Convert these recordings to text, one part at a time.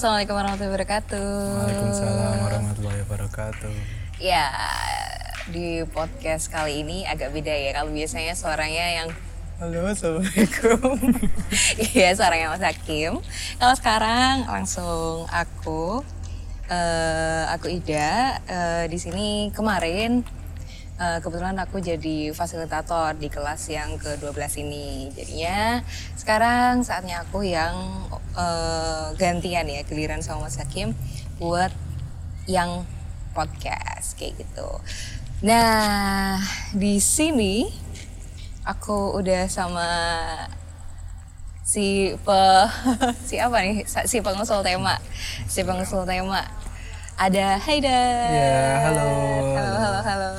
assalamualaikum warahmatullahi wabarakatuh. Waalaikumsalam warahmatullahi wabarakatuh. Ya, di podcast kali ini agak beda ya. Kalau biasanya suaranya yang Halo, assalamualaikum. Iya, suaranya Mas Hakim. Kalau sekarang langsung aku, eh, aku Ida. Eh, di sini kemarin eh, kebetulan aku jadi fasilitator di kelas yang ke-12 ini. Jadinya sekarang saatnya aku yang eh, gantian ya, giliran sama Mas Hakim buat yang podcast kayak gitu. Nah, di sini aku udah sama si pe si apa nih si pengusul tema si pengusul tema ada Haidar Ya, halo. halo halo halo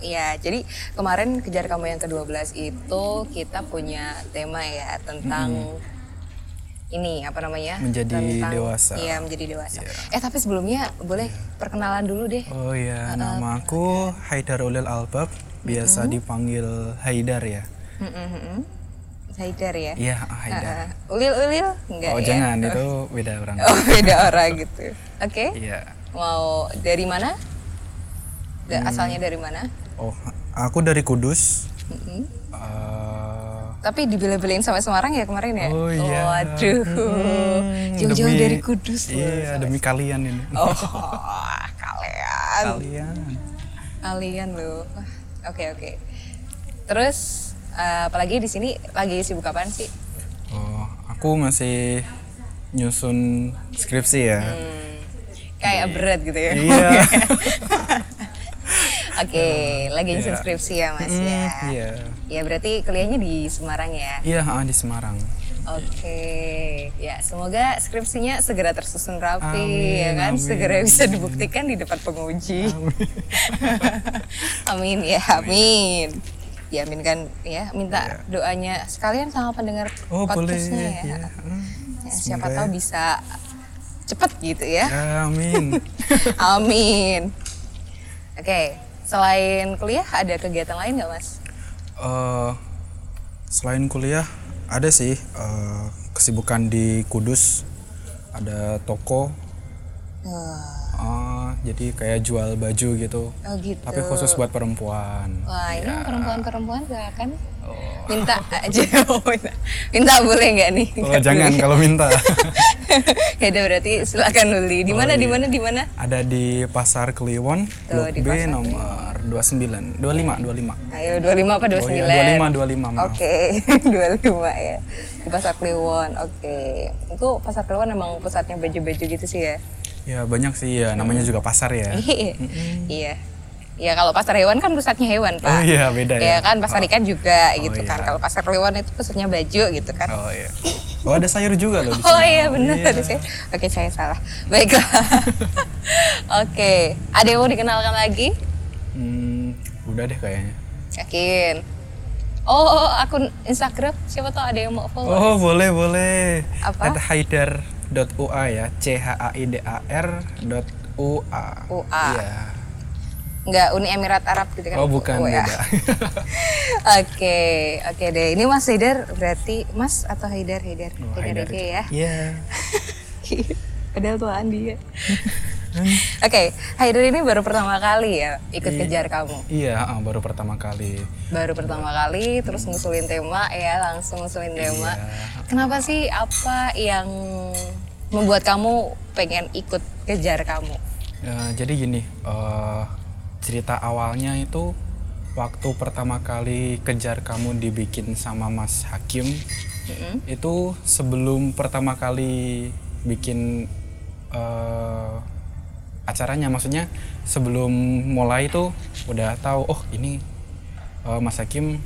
ya jadi kemarin kejar kamu yang ke-12 itu kita punya tema ya tentang ini apa namanya Menjadi Tentang- dewasa. iya menjadi dewasa Iya. eh tapi sebelumnya boleh perkenalan dulu deh Oh iya, nama aku Haidar Ulil Albab, biasa dipanggil Haidar ya. Mm-mm. Haidar ya Iya, Haidar. Uh, ulil ulil enggak Oh ya jangan, itu beda orang. oh beda orang gitu oke Iya. mau dari mana Da- Hmm. asalnya dari mana Oh, aku dari Kudus. Mm-mm. Eh, tapi dibela-belain sama Semarang ya kemarin ya Oh, iya. waduh hmm, jauh-jauh demi- dari Kudus loh. Iya, demi kalian ini. oh kalian Kalian. kalian loh oke oke terus eh, apalagi di sini lagi sibuk apaan sih Oh, aku masih nyusun skripsi ya. Hmm, kayak berat gitu ya Iya. Oke, lagi nyusun Iya. skripsi ya Mas Hmm, ya. Iya. Ya berarti kuliahnya di Semarang ya. Iya, ah, di Semarang. Oke, ya semoga skripsinya segera tersusun rapi Amin, ya kan, amin. segera bisa dibuktikan di depan penguji. Amin, ya, amin. Ya amin kan ya, minta doanya sekalian sama pendengar. Oh, boleh. podcastnya ya. Iya. Hmm, Ya, siapa semoga tahu ya. bisa cepet gitu ya. Ya, Amin. Amin. Oke, selain kuliah ada kegiatan lain nggak mas? Eh, selain kuliah ada sih eh, kesibukan di Kudus ada toko eh, jadi kayak jual baju gitu oh gitu. tapi khusus buat perempuan Wah ini perempuan-perempuan gak akan oh, minta aja, Oh, minta, minta boleh nggak nih? Oh, jangan kalau minta ya udah berarti silakan beli. Di mana? Oh, Di iya. mana? Di mana? ada di pasar Kliwon Tuh, Blok di B Pasar nomor 29 25 25 Ayo 25 apa 29? Oh iya, 25 25 maaf Oke, 25 ya. Di Pasar Kliwon. Oke. Itu Pasar Kliwon emang pusatnya baju-baju gitu sih ya. Ya banyak sih ya namanya juga pasar ya Iya. Iya. Ya kalau pasar hewan kan pusatnya hewan, Pak. oh iya beda Ya ya kan pasar ikan juga Oh, gitu kan. iya. Kalau pasar Kliwon itu pusatnya baju gitu kan. oh iya oh ada sayur juga loh di Oh iya benar tadi saya. Oke saya salah. Baiklah. Oke, ada yang mau dikenalkan lagi? hmm, udah deh kayaknya Yakin. Oh, oh, akun Instagram siapa tahu ada yang mau follow. Oh boleh boleh. Apa? At haidar.ua ya. C H A I D A R dot U A. UA. Iya. Enggak Uni Emirat Arab gitu kan? Oh bukan ya. beda. Oke, oke deh. Ini Mas Haidar berarti Mas atau Haidar Haidar? Oh, Haidar aja ya. Iya. Padahal tuaan dia. Oke, Haidar ini baru pertama kali ya ikut Iya. kejar kamu. Iya, ah, baru pertama kali. Baru pertama kali, terus ngusulin tema ya, langsung ngusulin tema. Iya. Kenapa sih? Apa yang membuat kamu pengen ikut kejar kamu? Ya, jadi gini, eh, cerita awalnya itu waktu pertama kali kejar kamu dibikin sama Mas Hakim Mm-mm. itu sebelum pertama kali bikin eh, acaranya. Maksudnya sebelum mulai itu udah tahu oh ini eh, Mas Hakim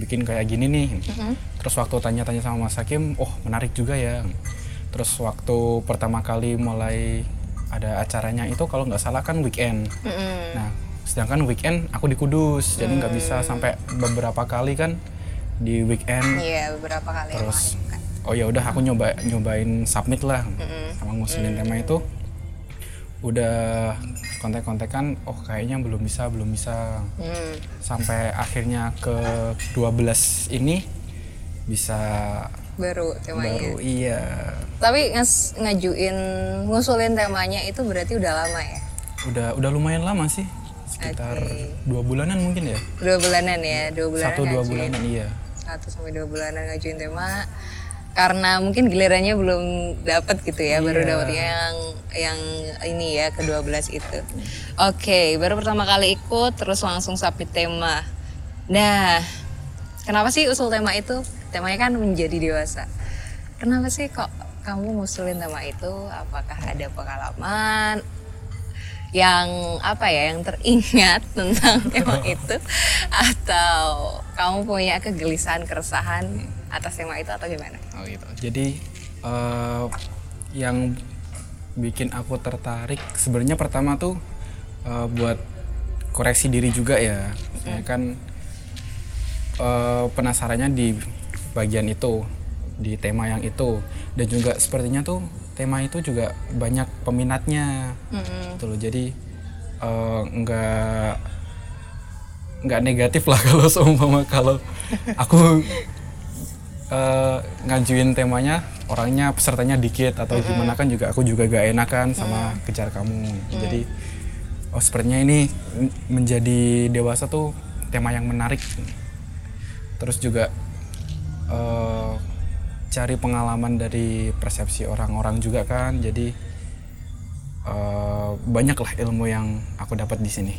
bikin kayak gini nih. Mm-mm. terus waktu tanya-tanya sama Mas Hakim oh menarik juga ya. Terus waktu pertama kali mulai ada acaranya itu kalau nggak salah kan weekend. Mm-mm. nah sedangkan weekend aku di Kudus jadi nggak bisa sampai beberapa kali kan di weekend. Iya, beberapa kali terus emang. oh ya udah aku nyoba nyobain submit lah sama ngusulin tema itu udah kontek-kontekan oh kayaknya belum bisa belum bisa Hmm. sampai akhirnya ke 12 ini bisa baru temanya. baru iya Tapi nges- ngajuin ngusulin temanya itu berarti udah lama ya? udah udah lumayan lama sih sekitar Oke. dua bulanan mungkin ya Dua bulanan ya, dua bulanan satu dua ngajuin. bulanan iya Satu sampai dua bulanan ngajuin tema karena mungkin gilirannya belum dapat gitu ya, baru Iya. dapatnya yang yang ini ya ke-12 itu. Oke, baru pertama kali ikut terus langsung submit tema. Nah, kenapa sih usul tema itu? Temanya kan menjadi dewasa. Kenapa sih kok kamu ngusulin tema itu? Apakah ada pengalaman yang apa ya yang teringat tentang tema itu atau kamu punya kegelisahan keresahan atas tema itu atau gimana? Oh gitu. Jadi eh, yang bikin aku tertarik sebenarnya pertama tuh eh, buat koreksi diri juga ya. Saya kan eh, penasarannya di bagian itu, di tema yang itu dan juga sepertinya tuh tema itu juga banyak peminatnya. Gitu loh. Jadi eh, nggak nggak negatif lah kalau seumpama kalau aku eh, ngajuin temanya orangnya pesertanya dikit atau gimana kan juga aku juga gak enakan sama kejar kamu. Jadi oh sepertinya ini menjadi dewasa tuh tema yang menarik. Terus juga eh, cari pengalaman dari persepsi orang-orang juga kan. Jadi eh, banyaklah ilmu yang aku dapat di sini.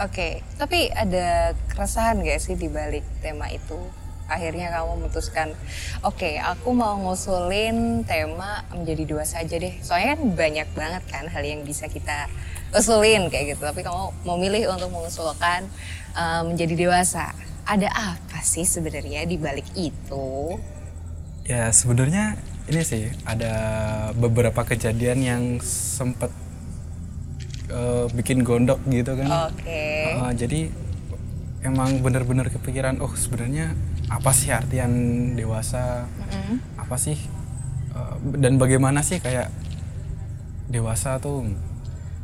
Oke, tapi ada keresahan gak sih di balik tema itu? Akhirnya kamu memutuskan, oke, aku mau ngusulin tema menjadi dua saja deh. Soalnya kan banyak banget kan hal yang bisa kita usulin kayak gitu. Tapi kamu memilih untuk mengusulkan eh, menjadi dewasa. Ada apa sih sebenarnya di balik itu? Ya sebenarnya ini sih ada beberapa kejadian yang sempat eh, bikin gondok gitu kan. Oke. Eh, jadi emang bener-bener kepikiran oh sebenarnya apa sih artian dewasa? Apa sih eh, dan bagaimana sih kayak dewasa tuh?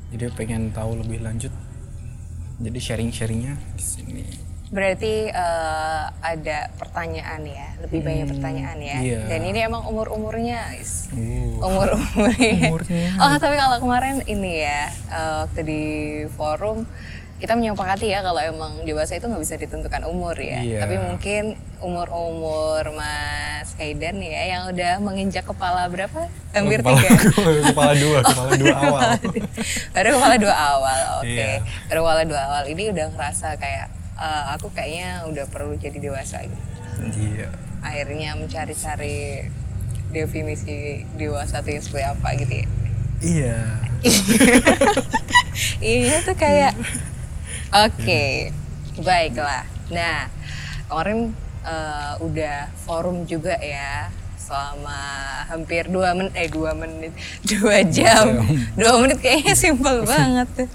Jadi pengen tahu lebih lanjut. Jadi sharing-sharingnya di sini. Berarti eh, ada pertanyaan ya, lebih banyak pertanyaan ya. iya. Dan ini emang umur-umurnya is- Uh, umur-umurnya. Umurnya. Oh, tapi kalau kemarin ini ya, eh, waktu di forum kita menyepakati ya kalau emang dewasa itu nggak bisa ditentukan umur ya. Iya. Tapi mungkin umur-umur Mas Kaidan ya yang udah menginjak kepala berapa? Hampir kepala, tiga. kepala dua, kepala dua awal. Baru kepala dua awal, oke. Iya. Baru kepala dua awal ini udah ngerasa kayak eh, aku kayaknya udah perlu jadi dewasa gitu. Iya. Akhirnya mencari-cari definisi dewasa itu seperti apa gitu ya. Iya. Iya tuh kayak Oke, baiklah. Nah, kemarin eh, udah forum juga ya selama hampir dua menit, eh dua menit, dua jam, dua menit kayaknya simpel banget tuh.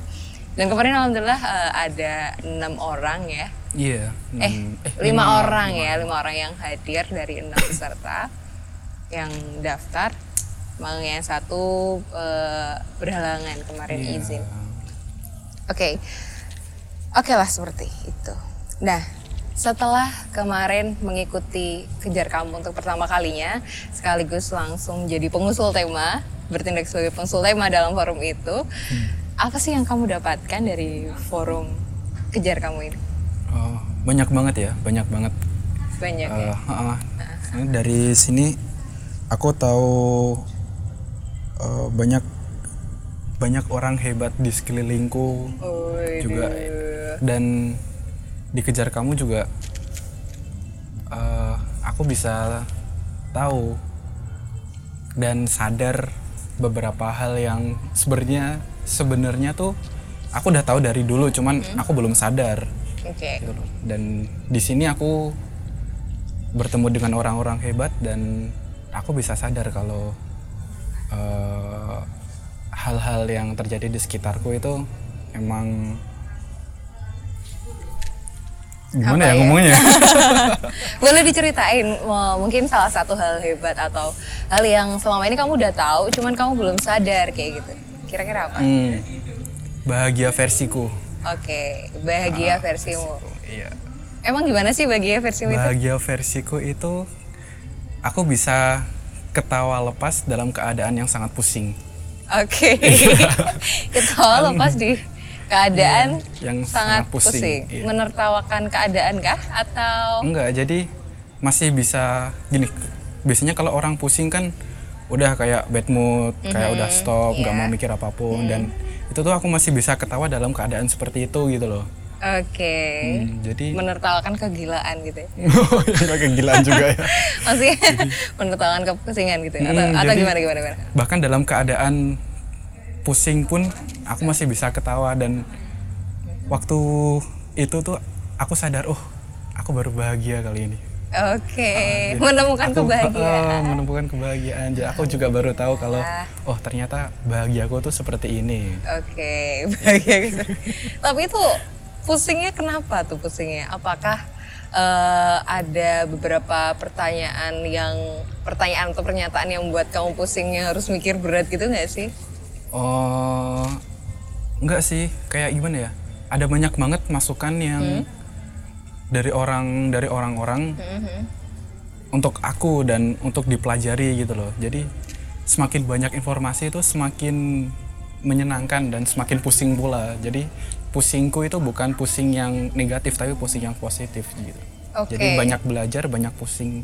Dan kemarin alhamdulillah eh, ada enam orang ya, Iya. eh hmm, lima orang ya, lima orang yang hadir dari enam peserta yang daftar. Emang yang satu eh, berhalangan kemarin Iya. izin. Oke, oke lah seperti itu. Nah, setelah kemarin mengikuti kejar kamu untuk pertama kalinya, sekaligus langsung jadi pengusul tema, bertindak sebagai pengusul tema dalam forum itu, apa sih yang kamu dapatkan dari forum kejar kamu ini? Oh, banyak banget ya, banyak banget. Banyak ya. Eh, heeh. Soalnya dari sini aku tahu eh, banyak banyak orang hebat di sekelilingku Wih, juga dan dikejar kamu juga eh, aku bisa tahu dan sadar beberapa hal yang sebenarnya sebenarnya tuh aku udah tahu dari dulu cuman aku belum sadar Oke. gitu loh. Dan di sini aku bertemu dengan orang-orang hebat dan aku bisa sadar kalau eh, hal-hal yang terjadi di sekitarku itu emang gimana Apa ya ya? ngomongnya? Boleh diceritain mungkin salah satu hal hebat atau hal yang selama ini kamu udah tahu, cuman kamu belum sadar kayak gitu. Kira-kira apa? Hmm, bahagia versiku. Oke, bahagia versimu. Iya. Emang gimana sih bahagia versimu itu? Bahagia versiku itu aku bisa ketawa lepas dalam keadaan yang sangat pusing. Oke. Ketawa lepas di keadaan Iya, yang sangat sangat pusing, pusing. iya. Menertawakan keadaan kah atau Enggak, jadi masih bisa gini. Biasanya kalau orang pusing kan udah kayak bad mood, kayak udah stop, nggak iya. mau mikir apa pun dan itu tuh aku masih bisa ketawa dalam keadaan seperti itu gitu loh. Oke. Hmm, jadi Menertawakan kegilaan gitu ya. nggak kegilaan juga ya. Maksudnya menertawakan kepusingan gitu ya? Atau, Hmm, atau jadi- gimana gimana gimana? Bahkan dalam keadaan pusing pun aku masih bisa ketawa dan waktu itu tuh aku sadar, oh aku baru bahagia kali ini. Oke. Menemukan Aku, kebahagiaan. eh, menemukan kebahagiaan. Jadi aku juga baru tahu kalau Ah. oh ternyata bahagia aku tuh seperti ini. Oke, bahagia gitu. Tapi itu pusingnya kenapa tuh pusingnya? Apakah eh, ada beberapa pertanyaan yang pertanyaan atau pernyataan yang membuat kamu pusingnya harus mikir berat gitu nggak sih? Oh, enggak sih, kayak gimana ya? Ada banyak banget masukan yang dari orang dari orang-orang untuk aku dan untuk dipelajari gitu loh. Jadi semakin banyak informasi itu semakin menyenangkan dan semakin pusing pula. Jadi pusingku itu bukan pusing yang negatif tapi pusing yang positif gitu. Oke. Jadi banyak belajar, banyak pusing.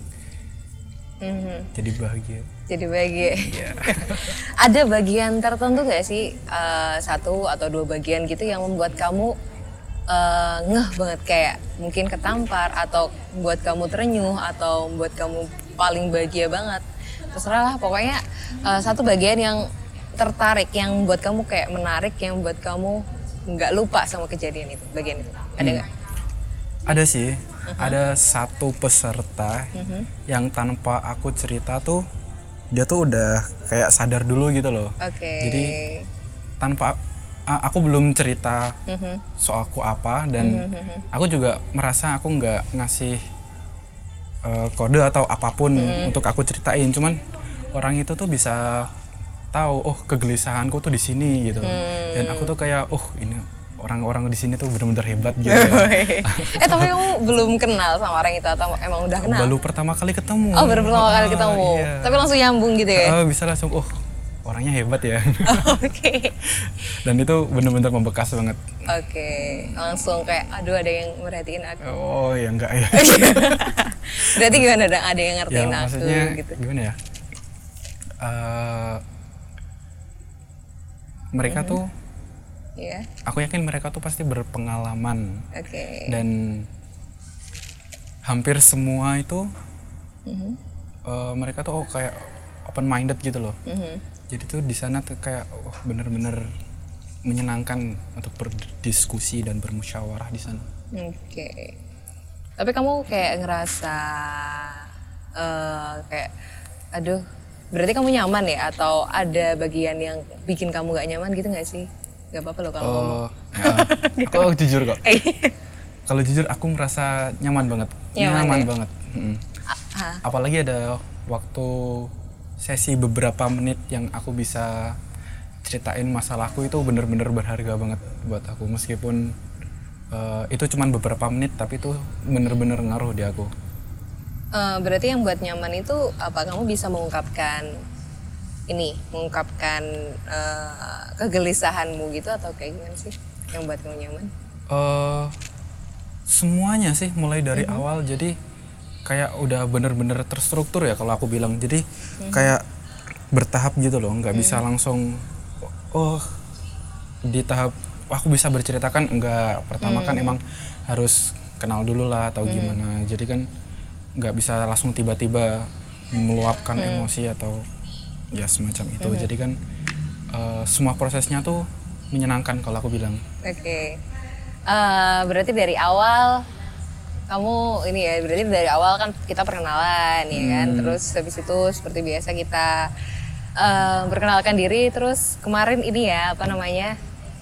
Mhm. Jadi bahagia. Jadi bahagia. Iya. ada bagian tertentu gak sih eh, satu atau dua bagian gitu yang membuat kamu eh, ngeh banget? Kayak mungkin ketampar atau membuat kamu terenyuh atau membuat kamu paling bahagia banget. Terserah lah pokoknya eh, satu bagian yang tertarik yang membuat kamu kayak menarik yang membuat kamu nggak lupa sama kejadian itu. Bagian itu. Ada nggak? Ada sih, ada satu peserta yang tanpa aku cerita tuh dia tuh udah kayak sadar dulu gitu loh. oke Jadi tanpa aku belum cerita soalku apa dan aku juga merasa aku nggak ngasih eh, kode atau apa pun untuk aku ceritain. Cuman orang itu tuh bisa tahu oh kegelisahanku tuh di sini gitu. Dan aku tuh kayak oh ini orang-orang di sini tuh bener-bener hebat gitu. ya. eh tapi kamu belum kenal sama orang itu atau emang udah kenal Baru pertama kali ketemu. Oh baru pertama kali Ah, ketemu, iya. tapi langsung nyambung gitu ya? Ah, bisa langsung, oh orangnya hebat ya. Oke, Dan itu bener-bener membekas banget. oke, langsung kayak, aduh ada yang merhatiin aku. Oh ya enggak ya. Berarti gimana dong? Ada yang ya ngertiin aku maksudnya gitu? gimana ya? Eh, mereka tuh, Iya, aku yakin mereka tuh pasti berpengalaman oke. dan hampir semua itu Mhm, eh, mereka tuh oh, kayak open minded gitu loh. mhm. Jadi tuh di sana tuh kayak oh, bener-bener menyenangkan untuk berdiskusi dan bermusyawarah di sana. Oke. Tapi kamu kayak ngerasa eh kayak, aduh, berarti kamu nyaman ya? Atau ada bagian yang bikin kamu gak nyaman gitu gak sih? Gak apa-apa loh kalau ngomong. Oh, ya, aku jujur kok. Eh, Kalau jujur aku merasa nyaman banget. Nyaman ya? banget. Mm. ah, Apalagi ada waktu sesi beberapa menit yang aku bisa ceritain masalahku itu bener-bener berharga banget buat aku meskipun eh, itu cuman beberapa menit tapi itu bener-bener ngaruh di aku. Eh, berarti yang buat nyaman itu apa kamu bisa mengungkapkan ini mengungkapkan eh, kegelisahanmu gitu atau kayak gimana sih? Yang buat kamu nyaman? Eh semuanya sih mulai dari awal. Jadi kayak udah bener-bener terstruktur ya kalau aku bilang. Jadi kayak bertahap gitu loh. Nggak bisa langsung oh di tahap aku bisa berceritakan enggak pertama kan emang harus kenal dulu lah atau gimana. Jadi kan nggak bisa langsung tiba-tiba meluapkan emosi atau ya semacam itu. Jadi kan eh, semua prosesnya tuh menyenangkan kalau aku bilang. Oke. Eh, berarti dari awal kamu ini ya berarti dari awal kan kita perkenalan ya kan? Terus habis itu seperti biasa kita eh, perkenalkan diri. Terus kemarin ini ya apa namanya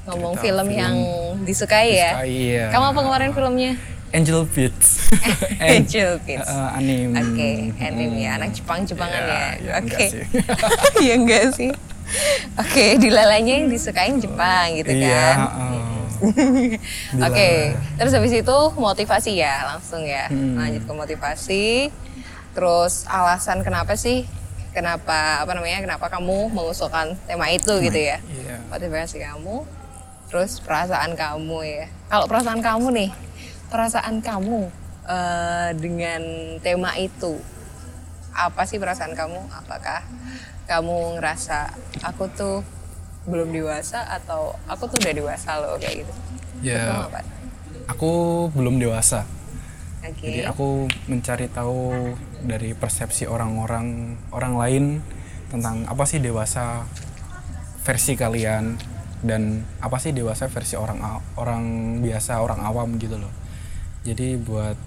ngomong Cerita film, film. yang disukai ya? Disukai, iya. kamu apa kemarin filmnya Angel Beats. Angel Beats. Eh, anim. Oke, anime ya, anak Jepang-Jepangan Ya, ya. ya, Oke. enggak sih. ya enggak sih. Oke, dilalanya yang disukain Jepang gitu Iya, kan. heeh. Oke, terus habis itu motivasi ya, langsung ya. Hmm. Lanjut ke motivasi. Terus alasan kenapa sih? Kenapa apa namanya? Kenapa kamu mengusulkan tema itu gitu ya? Iya. Motivasi kamu, terus perasaan kamu ya. Kalau perasaan kamu nih, perasaan kamu eh, dengan tema itu apa sih perasaan kamu? Apakah kamu ngerasa aku tuh belum dewasa atau aku tuh udah dewasa loh kayak gitu? Ya, aku belum dewasa. Oke. Jadi aku mencari tahu dari persepsi orang-orang orang lain tentang apa sih dewasa versi kalian dan apa sih dewasa versi orang orang biasa orang awam gitu loh. Jadi buat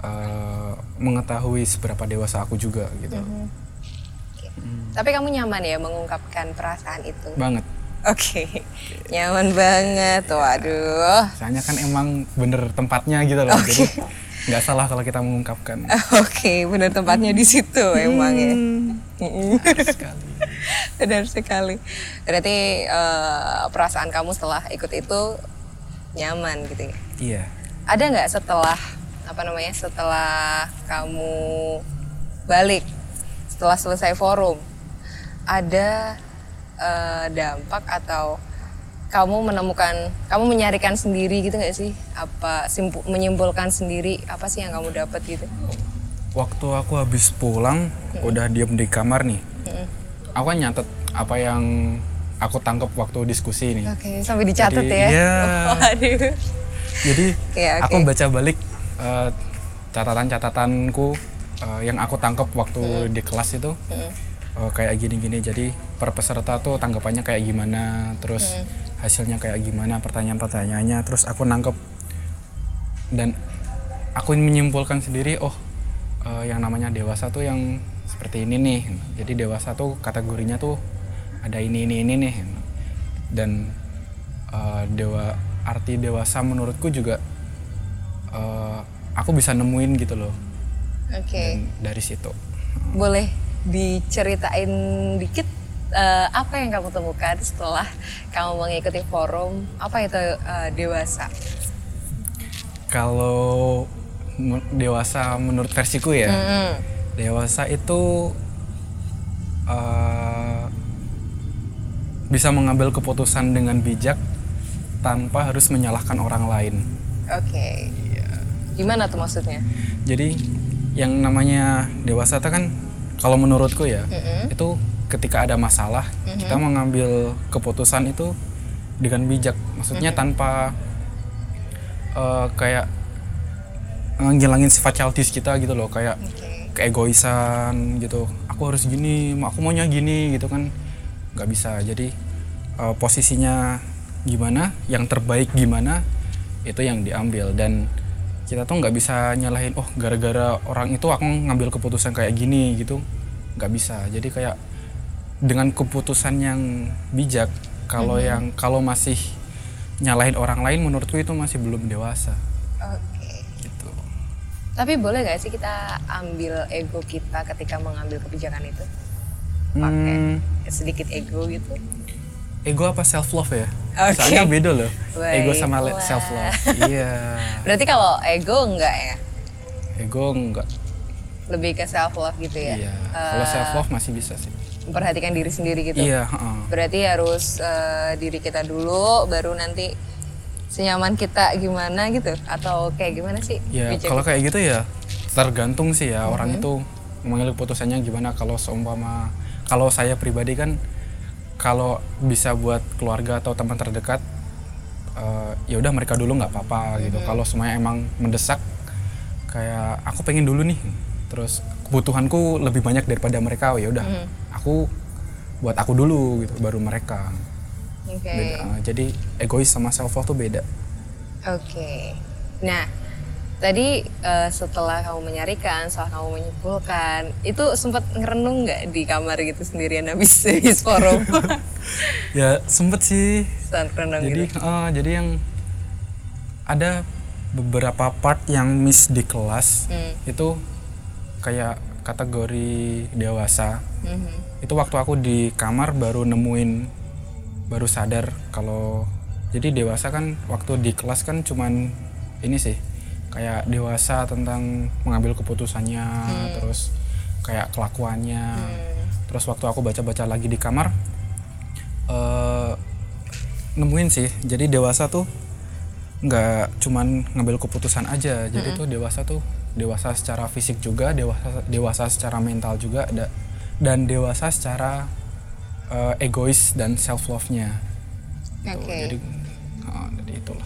eh, mengetahui seberapa dewasa aku juga gitu. Oke. Tapi kamu nyaman ya mengungkapkan perasaan itu? Banget. Oke, nyaman banget. Waduh. Soalnya kan emang bener tempatnya gitu loh. Jadi nggak salah kalau kita mengungkapkan. Oke, benar tempatnya di situ emang ya. Mm-mm. Sekali. Benar sekali. Berarti eh, perasaan kamu setelah ikut itu nyaman gitu ya? Iya. Ada nggak setelah apa namanya setelah kamu balik setelah selesai forum ada eh, dampak atau kamu menemukan kamu menyarikan sendiri gitu nggak sih apa simpu- menyimpulkan sendiri apa sih yang kamu dapat gitu Waktu aku habis pulang, udah diem di kamar nih. Aku kan nyatet apa yang aku tangkap waktu diskusi nih. oke sampai dicatat Jadi, ya iya. Jadi Oke, oke. aku baca balik eh, catatan-catatanku eh, yang aku tangkap waktu di kelas itu eh, kayak gini-gini. Jadi per peserta tuh tanggapannya kayak gimana, terus hasilnya kayak gimana, pertanyaan-pertanyaannya, terus aku nangkep dan aku menyimpulkan sendiri, oh eh, yang namanya dewasa tuh yang seperti ini nih. Jadi dewasa tuh kategorinya tuh ada ini ini ini nih. Dan eh, dewa arti dewasa menurutku juga eh, aku bisa nemuin gitu loh. oke Dan dari situ. boleh diceritain dikit eh, apa yang kamu temukan setelah kamu mengikuti forum apa itu eh, dewasa Kalau dewasa menurut versiku ya, Mm. dewasa itu eh, bisa mengambil keputusan dengan bijak tanpa harus menyalahkan orang lain. oke gimana tuh maksudnya Jadi yang namanya dewasa itu kan kalau menurutku ya Mm-mm. itu ketika ada masalah kita mengambil keputusan itu dengan bijak. Maksudnya tanpa eh, kayak ngilangin sifat childish kita gitu loh kayak oke keegoisan gitu. Aku harus gini, aku maunya gini gitu kan nggak bisa. Jadi eh, posisinya gimana, yang terbaik gimana itu yang diambil. Dan kita tuh nggak bisa nyalahin oh gara-gara orang itu aku ngambil keputusan kayak gini gitu. Nggak bisa. Jadi kayak dengan keputusan yang bijak kalau yang kalau masih nyalahin orang lain menurutku itu masih belum dewasa. Oke. Gitu. Tapi boleh gak sih kita ambil ego kita ketika mengambil kebijakan itu? Pakai Hmm, sedikit ego gitu ego apa self love ya? Oke. soalnya beda loh. Ego sama self love iya. Berarti kalau ego enggak ya? Ego enggak. Lebih ke self love gitu ya? Iya. Eh, kalau self love masih bisa sih. Memperhatikan diri sendiri gitu? Iya heeh. Berarti harus eh, diri kita dulu, baru nanti senyaman kita gimana gitu? Atau kayak gimana sih? Ya bijak kalau kayak gitu ya tergantung sih ya. Orang itu mengambil keputusannya gimana. Kalau seumpama kalau saya pribadi kan kalau bisa buat keluarga atau teman terdekat eh, ya udah mereka dulu nggak apa-apa gitu. Kalau semuanya emang mendesak kayak aku pengen dulu nih. Terus kebutuhanku lebih banyak daripada mereka ya udah aku buat aku dulu gitu baru mereka. Oke. Beda. Jadi egois sama self love tuh beda. Oke. Nah, tadi eh, setelah kamu menyarikan, setelah kamu menyimpulkan, itu sempat ngerenung nggak di kamar gitu sendirian habis habis forum? Ya sempet sih Sempat renung jadi gitu. eh, jadi yang ada beberapa part yang miss di kelas Hmm. itu kayak kategori dewasa Mhm. itu waktu aku di kamar baru nemuin baru sadar kalau jadi dewasa kan waktu di kelas kan cuman ini sih kayak dewasa tentang mengambil keputusannya Hmm. terus kayak kelakuannya. Terus waktu aku baca-baca lagi di kamar eh nemuin sih jadi dewasa tuh nggak cuman ngambil keputusan aja. Jadi tuh dewasa tuh dewasa secara fisik juga dewasa dewasa secara mental juga da- dan dewasa secara eh, egois dan self love nya Oke. jadi ah, jadi itulah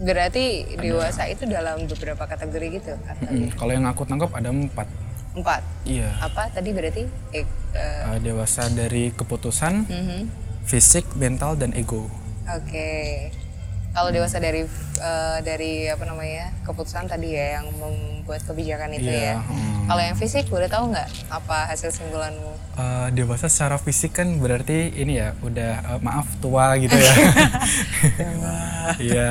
Berarti dewasa itu dalam beberapa kategori gitu kata Mm, kalau yang aku tangkap ada empat Empat. iya Apa tadi berarti? Eh, eh, Eh, dewasa dari keputusan mhm. fisik mental dan ego Oke. Kalau dewasa dari eh, dari apa namanya keputusan tadi ya yang membuat kebijakan itu Iya, ya. hmm. Kalau yang fisik boleh tahu nggak apa hasil simpulanmu? Eh, dewasa secara fisik kan berarti ini ya udah eh, maaf tua gitu ya iya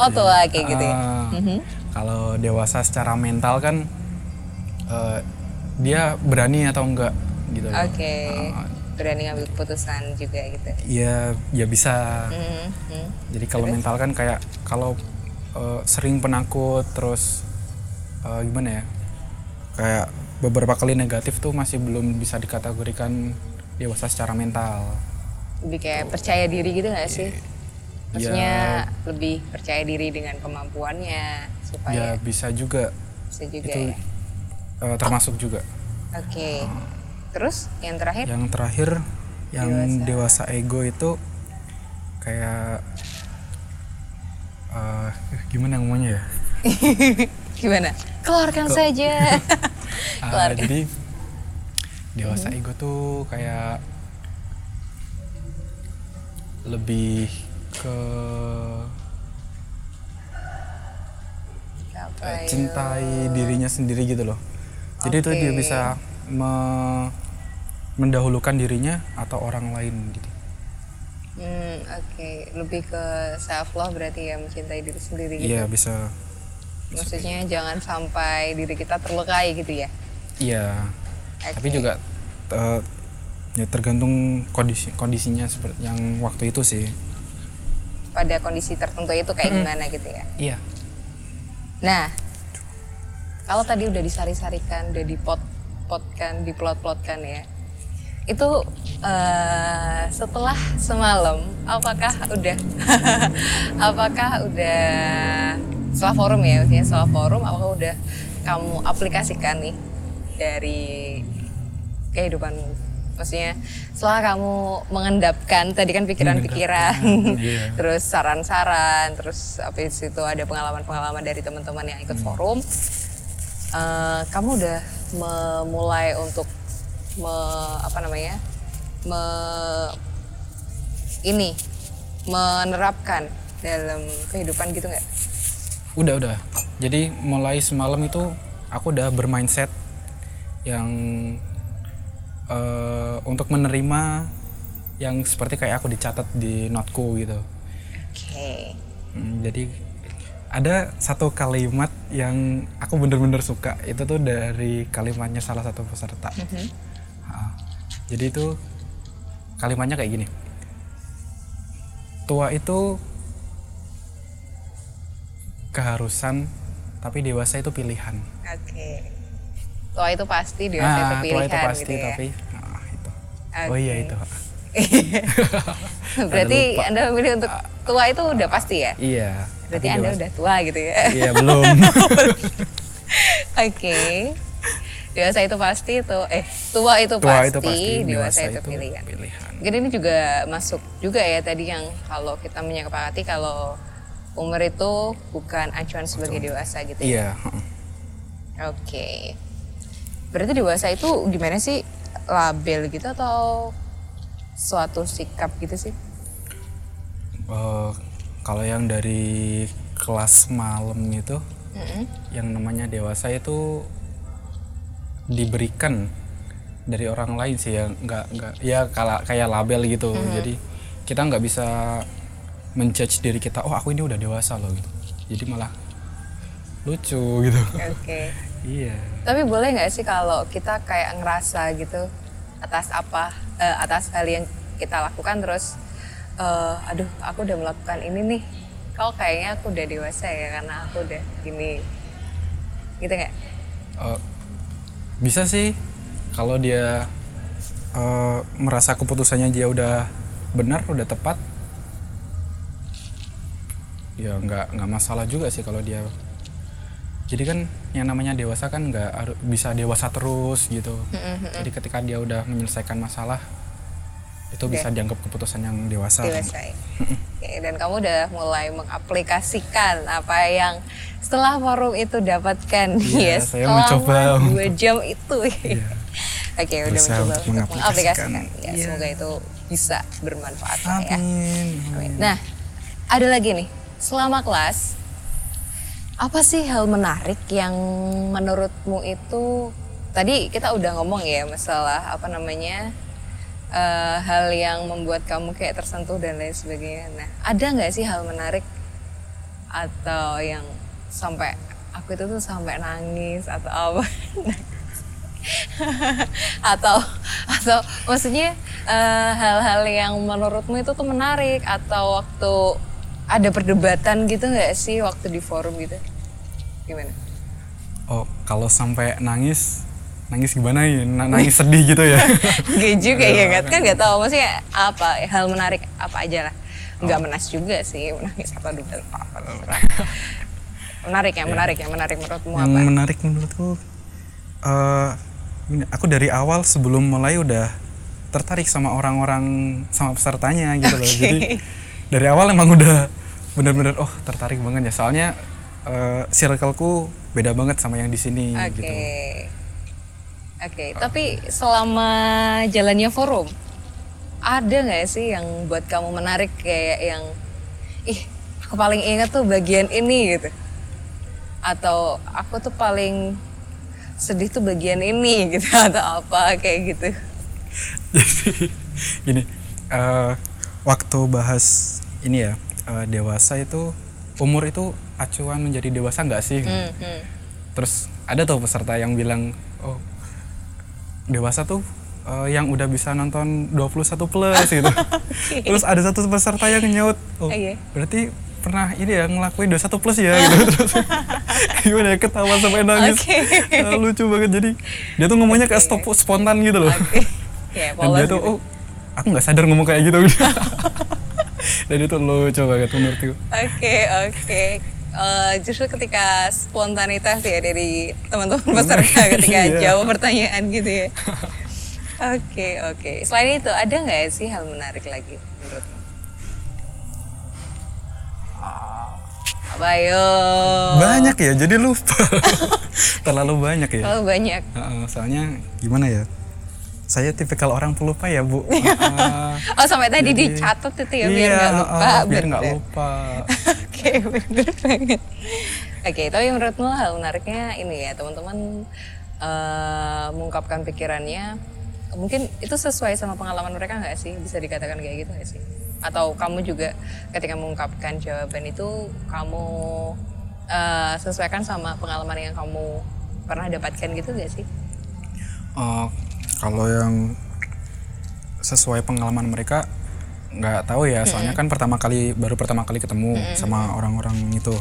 Oh tua kayak gitu ya. Eh, kalau dewasa secara mental kan eh, dia berani atau enggak gitu. Oke. Berani ngambil keputusan juga gitu. ya ya bisa Mhm, mhm. jadi kalau mental kan kayak kalau eh, sering penakut terus eh, gimana ya kayak beberapa kali negatif tuh masih belum bisa dikategorikan dewasa secara mental Lebih kayak percaya diri gitu nggak sih? Maksudnya Ya. lebih percaya diri dengan kemampuannya ya supaya bisa juga bisa juga itu ya. eh, termasuk juga Oke. Terus yang terakhir? yang terakhir yang dewasa, ego itu kayak eh, gimana ngomongnya ya Gimana? Keluarkan saja. Ah, jadi dewasa ego tuh kayak lebih ke Apa eh, cintai dirinya sendiri gitu loh. Jadi itu dia bisa me- mendahulukan dirinya atau orang lain gitu. Hmm, oke. Lebih ke self love berarti ya mencintai diri sendiri gitu. Iya bisa. Maksudnya jangan sampai diri kita terlukai gitu ya. Iya. Oke. Tapi juga eh, ya tergantung kondisi kondisinya seperti yang waktu itu sih. Pada kondisi tertentu itu kayak gimana gitu ya. Iya. Nah, kalau tadi udah disari-sarikan, udah dipot potkan, diplot-plotkan ya. Itu eh, setelah semalam, apakah udah apakah udah setelah forum ya, maksudnya setelah forum apakah udah kamu aplikasikan nih dari kehidupanmu? Maksudnya setelah kamu mengendapkan tadi kan pikiran-pikiran, iya. terus saran-saran, terus habis itu ada pengalaman-pengalaman dari teman-teman yang ikut forum. Eh, kamu udah memulai untuk me- apa namanya? me- ini menerapkan dalam kehidupan gitu nggak? Udah udah. Jadi mulai semalam itu aku udah bermindset yang eh, untuk menerima yang seperti kayak aku dicatat di noteku gitu. Oke. Hmm, jadi ada satu kalimat yang aku bener-bener suka itu tuh dari kalimatnya salah satu peserta. Ah, jadi itu kalimatnya kayak gini. Tua itu keharusan, tapi dewasa itu pilihan. Oke. Tua itu pasti, dewasa itu Ah, pilihan tua itu pasti, gitu ya. tapi ah, itu. Oh iya itu. Berarti. Anda memilih untuk tua itu udah pasti ya? Iya. Berarti Anda dewasa- udah tua gitu ya? Iya belum. Oke. Dewasa itu pasti itu eh tua itu Tua pasti, itu pasti, dewasa, itu, pilihan. pilihan. Jadi ini juga masuk juga ya tadi yang kalau kita menyepakati kalau umur itu bukan acuan sebagai dewasa gitu ya. Iya. heeh. Oke. Berarti dewasa itu gimana sih label gitu atau suatu sikap gitu sih? Eh, kalau yang dari kelas malam itu, Mm-mm. yang namanya dewasa itu diberikan dari orang lain sih ya nggak nggak ya kala, kayak label gitu jadi kita nggak bisa menjudge diri kita oh aku ini udah dewasa loh gitu jadi malah lucu gitu Oke. Iya. Tapi boleh nggak sih kalau kita kayak ngerasa gitu atas apa eh, atas hal yang kita lakukan terus eh, aduh aku udah melakukan ini nih. Kau kayaknya aku udah dewasa ya karena aku udah gini. Gitu nggak? Eh, bisa sih kalau dia eh, merasa keputusannya dia udah benar udah tepat. Ya nggak nggak masalah juga sih kalau dia jadi kan yang namanya dewasa kan nggak bisa dewasa terus gitu jadi ketika dia udah menyelesaikan masalah itu bisa dianggap keputusan yang dewasa dewasa ya. Oke, dan kamu udah mulai mengaplikasikan apa yang setelah forum itu dapatkan Iya, ya saya selama mencoba dua jam itu Iya. oke udah Berusaha mencoba mengaplikasikan. mengaplikasikan ya Iya. semoga itu bisa bermanfaat ya amin Amin. Nah, ada lagi nih. Selama kelas, apa sih hal menarik yang menurutmu itu tadi kita udah ngomong ya masalah apa namanya eh, hal yang membuat kamu kayak tersentuh dan lain sebagainya. Nah, ada nggak sih hal menarik atau yang sampai aku itu tuh sampai nangis atau apa? atau atau maksudnya eh, hal-hal yang menurutmu itu tuh menarik atau waktu ada perdebatan gitu nggak sih waktu di forum gitu gimana? Oh kalau sampai nangis nangis gimana ya? Na- nangis sedih gitu ya? Gak juga ya kan kan nggak tahu. Maksudnya apa? Hal menarik apa aja lah. Nggak menas juga sih. Menangis apa duda apa apa menarik ya menarik ya menarik menurutmu yang apa? menarik menurutku ini, aku dari awal sebelum mulai udah tertarik sama orang-orang sama pesertanya gitu loh. Jadi dari awal emang udah bener-bener oh tertarik banget ya. Soalnya eh circleku beda banget sama yang di sini Oke. gitu Oke, tapi selama jalannya forum, ada nggak sih yang buat kamu menarik kayak yang, ih, aku paling ingat tuh bagian ini gitu, atau aku tuh paling sedih tuh bagian ini gitu atau apa kayak gitu. jadi gini eh, waktu bahas ini ya eh, dewasa itu umur itu acuan menjadi dewasa nggak sih Hmm, hmm. terus ada tuh peserta yang bilang oh dewasa tuh eh, yang udah bisa nonton 21 plus gitu terus ada satu peserta yang nyaut oh Oh, iya. berarti pernah ini ya ngelakuin 21 plus ya gitu terus gimana ya ketawa sampai nangis Oke. Eh, lucu banget jadi dia tuh ngomongnya kayak stop spontan gitu loh Oke. Ya, dan dia tuh gitu. oh aku nggak sadar ngomong kayak gitu dan itu lucu banget menurutku Oke oke. Eh, justru ketika spontanitas ya dari teman-teman peserta ketika Iya. jawab pertanyaan gitu ya. Oke oke. Selain itu ada nggak sih hal menarik lagi menurutmu? Apa yo? banyak ya jadi lupa terlalu banyak ya Terlalu banyak. Soalnya gimana ya saya tipikal orang pelupa ya bu. Oh sampai tadi Jadi- dicatat itu ya biar Iya, nggak lupa. biar nggak bener. lupa Oke, bener banget. Oke, tapi menurutmu hal menariknya ini ya, teman-teman eh, mengungkapkan pikirannya, mungkin itu sesuai sama pengalaman mereka nggak sih? Bisa dikatakan kayak gitu nggak sih? Atau kamu juga ketika mengungkapkan jawaban itu, kamu eh, sesuaikan sama pengalaman yang kamu pernah dapatkan gitu nggak sih? Eh, kalau yang sesuai pengalaman mereka nggak tahu ya soalnya kan pertama kali baru pertama kali ketemu sama orang-orang itu.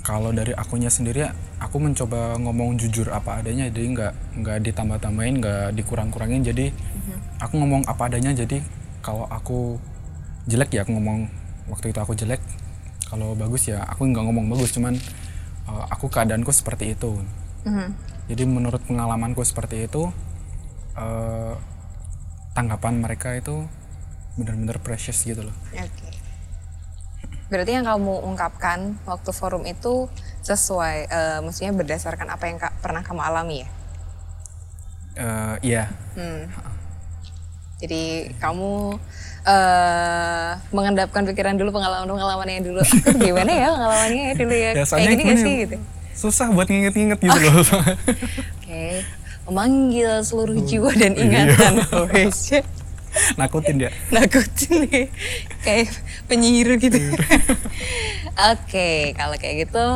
Kalau dari akunya sendiri aku mencoba ngomong jujur apa adanya jadi nggak nggak ditambah-tambahin nggak dikurang-kurangin. Jadi aku ngomong apa adanya jadi kalau aku jelek ya aku ngomong waktu itu aku jelek. Kalau bagus ya aku nggak ngomong bagus cuman eh, aku keadaanku seperti itu. Jadi menurut pengalamanku seperti itu eh, tanggapan mereka itu benar-benar precious gitu loh Oke. Berarti yang kamu ungkapkan waktu forum itu sesuai, eh, maksudnya berdasarkan apa yang ka- pernah kamu alami ya? Eh, iya Hmm. Jadi kamu eh mengendapkan pikiran dulu pengalaman-pengalamannya dulu. Aku gimana ya pengalamannya ya dulu ya? ya Kayak gini gak sih gitu? susah buat nginget-nginget gitu loh Oke. Memanggil seluruh jiwa dan Iya. ingatan. Oh, shit. nakutin dia Nakutin nih. Kayak penyihir gitu. Oke, kalau kayak gitu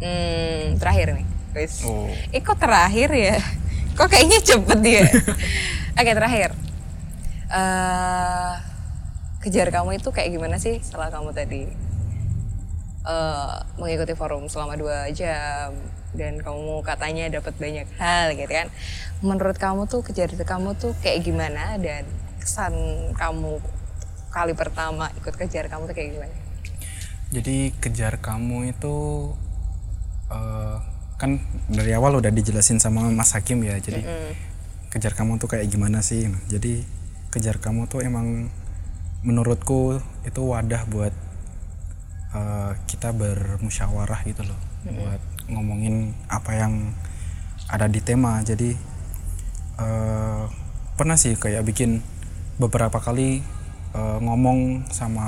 hmm, terakhir nih. Wis. Oh. Eh kok terakhir ya? Kok kayaknya cepet ya? Oke terakhir. eh kejar kamu itu kayak gimana sih setelah kamu tadi uh, mengikuti forum selama dua jam. Dan kamu katanya dapat banyak hal gitu kan. Menurut kamu tuh kejar kamu tuh kayak gimana? Dan kesan kamu kali pertama ikut kejar kamu tuh kayak gimana? Jadi kejar kamu itu uh, kan dari awal udah dijelasin sama Mas Hakim ya. Jadi mm -hmm. kejar kamu tuh kayak gimana sih? Jadi kejar kamu tuh emang menurutku itu wadah buat uh, kita bermusyawarah gitu loh mm -hmm. buat ngomongin apa yang ada di tema jadi uh, pernah sih kayak bikin beberapa kali uh, ngomong sama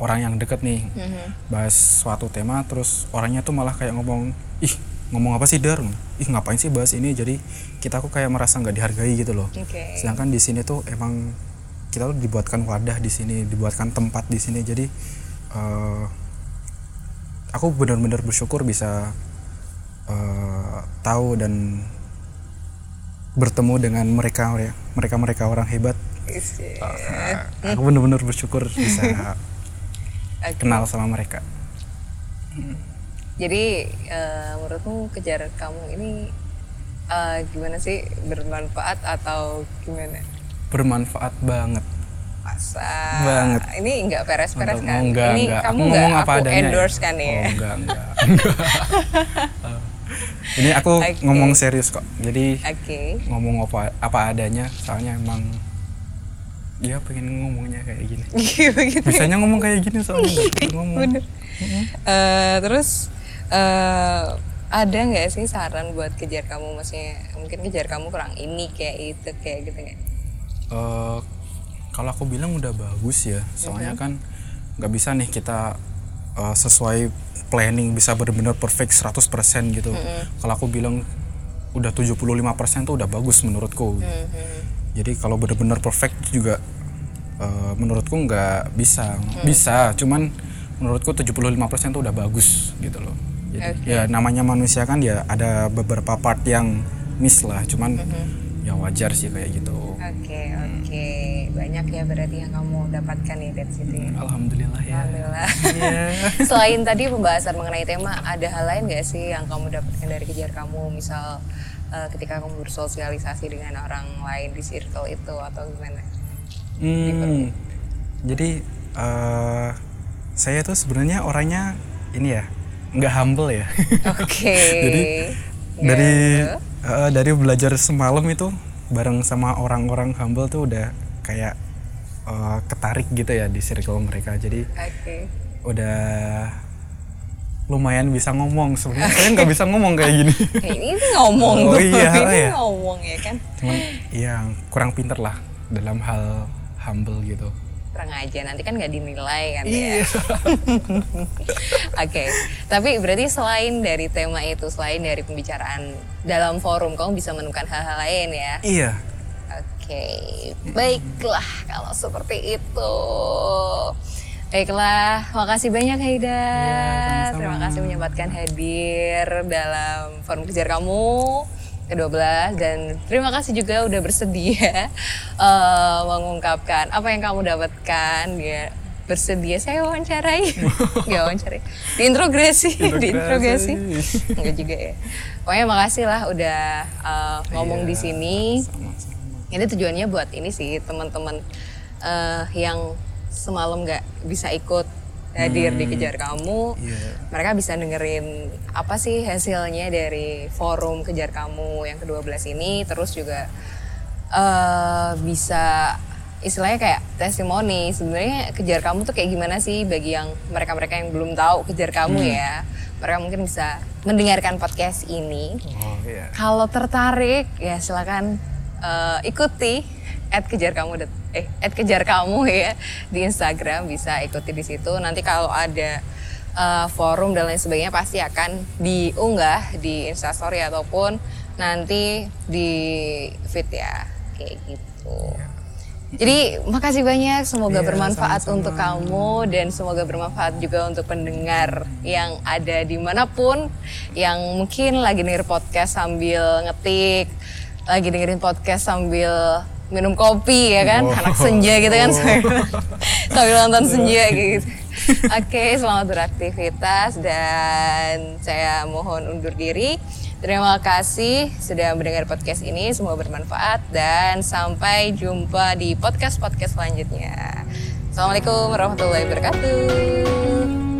orang yang deket nih mm-hmm. bahas suatu tema terus orangnya tuh malah kayak ngomong ih ngomong apa sih dar ih ngapain sih bahas ini jadi kita aku kayak merasa nggak dihargai gitu loh okay. sedangkan di sini tuh emang kita tuh dibuatkan wadah di sini dibuatkan tempat di sini jadi uh, aku benar-benar bersyukur bisa uh, tahu dan bertemu dengan mereka mereka mereka orang hebat. Uh, aku benar-benar bersyukur bisa okay. kenal sama mereka. Jadi uh, menurutmu kejar kamu ini uh, gimana sih? Bermanfaat atau gimana? Bermanfaat banget Masa banget. Ini enggak peres-peres kan? Enggak, ini enggak. kamu enggak aku apa adanya endorse ya? kan ya? Oh, enggak, enggak. ini aku okay. ngomong serius kok. Jadi okay. ngomong apa apa adanya. Soalnya emang dia pengen ngomongnya kayak gini. Begitu. Bisanya ngomong kayak gini soalnya nggak ngomong. Bener. Uh, terus uh, ada nggak sih saran buat kejar kamu maksudnya mungkin kejar kamu kurang ini kayak itu kayak gitu nggak? Uh, kalau aku bilang udah bagus ya soalnya kan nggak bisa nih kita uh, sesuai planning bisa benar-benar perfect 100% gitu mm-hmm. kalau aku bilang udah 75% tuh udah bagus menurutku mm-hmm. jadi kalau benar-benar perfect juga uh, menurutku nggak bisa mm. bisa cuman menurutku 75% tuh udah bagus gitu loh jadi okay. ya namanya manusia kan ya ada beberapa part yang miss lah cuman mm-hmm ya wajar sih kayak gitu. Banyak ya berarti yang kamu dapatkan nih dari situ ya. Alhamdulillah ya. Alhamdulillah. Yeah. Selain tadi pembahasan mengenai tema, ada hal lain gak sih yang kamu dapatkan dari kejar kamu, misal uh, ketika kamu bersosialisasi dengan orang lain di circle itu atau gimana? Hmm, jadi uh, saya tuh sebenarnya orangnya ini ya nggak humble ya. Oke. Okay. jadi yeah. dari uh, dari belajar semalam itu bareng sama orang-orang humble tuh udah kayak uh, ketarik gitu ya di circle mereka. Jadi okay. udah lumayan bisa ngomong sebenarnya. Saya nggak bisa ngomong kayak gini. Ini ngomong oh, iya, ini oh, iya. ngomong ya kan? Cuman iya kurang pinter lah dalam hal humble gitu. Kurang aja nanti kan nggak dinilai kan iya. ya oke okay. tapi berarti selain dari tema itu selain dari pembicaraan dalam forum kamu bisa menemukan hal-hal lain ya? Iya okay. baiklah kalau seperti itu. Baiklah, makasih banyak Haida. Ya, Terima kasih menyempatkan hadir dalam forum kejar kamu ke-12. Dan terima kasih juga udah bersedia uh, mengungkapkan apa yang kamu dapatkan. Ya bersedia saya wawancarai. Nggak wawancarai. Diintrogasi diintrogasi enggak juga ya. Pokoknya makasih lah udah uh, ngomong iya, di sini. Sama-sama. Ini tujuannya buat ini sih teman-teman uh, yang semalam nggak bisa ikut hadir hmm. di kejar kamu yeah. mereka bisa dengerin apa sih hasilnya dari forum kejar kamu yang ke-12 ini terus juga uh, bisa istilahnya kayak testimoni sebenarnya kejar kamu tuh kayak gimana sih bagi yang mereka-mereka yang belum tahu kejar kamu hmm. ya mereka mungkin bisa mendengarkan podcast ini oh, yeah. kalau tertarik ya silakan uh, ikuti at kejar kamu eh at kejar kamu ya di Instagram bisa ikuti di situ nanti kalau ada uh, forum dan lain sebagainya pasti akan diunggah di Instastory ataupun nanti di feed ya kayak gitu. Jadi makasih banyak, semoga yeah, bermanfaat sama-sama. untuk kamu dan semoga bermanfaat juga untuk pendengar yang ada di mana pun yang mungkin lagi denger podcast sambil ngetik, lagi dengerin podcast sambil minum kopi ya kan, oh. anak senja gitu kan sambil, sambil nonton senja gitu. Oke, selamat beraktivitas dan saya mohon undur diri. Terima kasih sudah mendengar podcast ini, semoga bermanfaat dan sampai jumpa di podcast-podcast selanjutnya. Assalamualaikum warahmatullahi wabarakatuh.